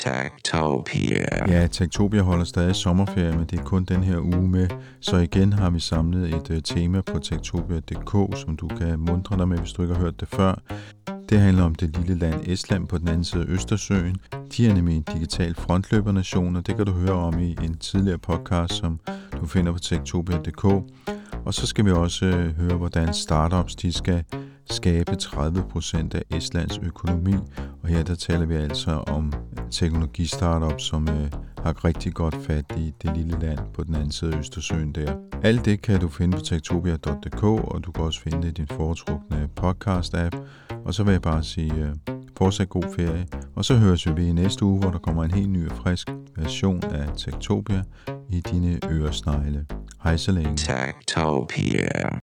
Tektopia. Ja, Tektopia holder stadig sommerferie, men det er kun den her uge med. Så igen har vi samlet et uh, tema på tektopia.dk, som du kan mundre dig med, hvis du ikke har hørt det før. Det handler om det lille land Estland på den anden side af Østersøen. De er nemlig en digital frontløbernation, og det kan du høre om i en tidligere podcast, som du finder på tektopia.dk. Og så skal vi også øh, høre, hvordan startups de skal skabe 30% af Estlands økonomi. Og her der taler vi altså om teknologistartup, som øh, har rigtig godt fat i det lille land på den anden side af Østersøen der. Alt det kan du finde på tektopia.dk, og du kan også finde det i din foretrukne podcast-app. Og så vil jeg bare sige øh, fortsat god ferie. Og så høres vi ved i næste uge, hvor der kommer en helt ny og frisk version af Tektopia i dine øresnegle. Hej så længe. Techtopia.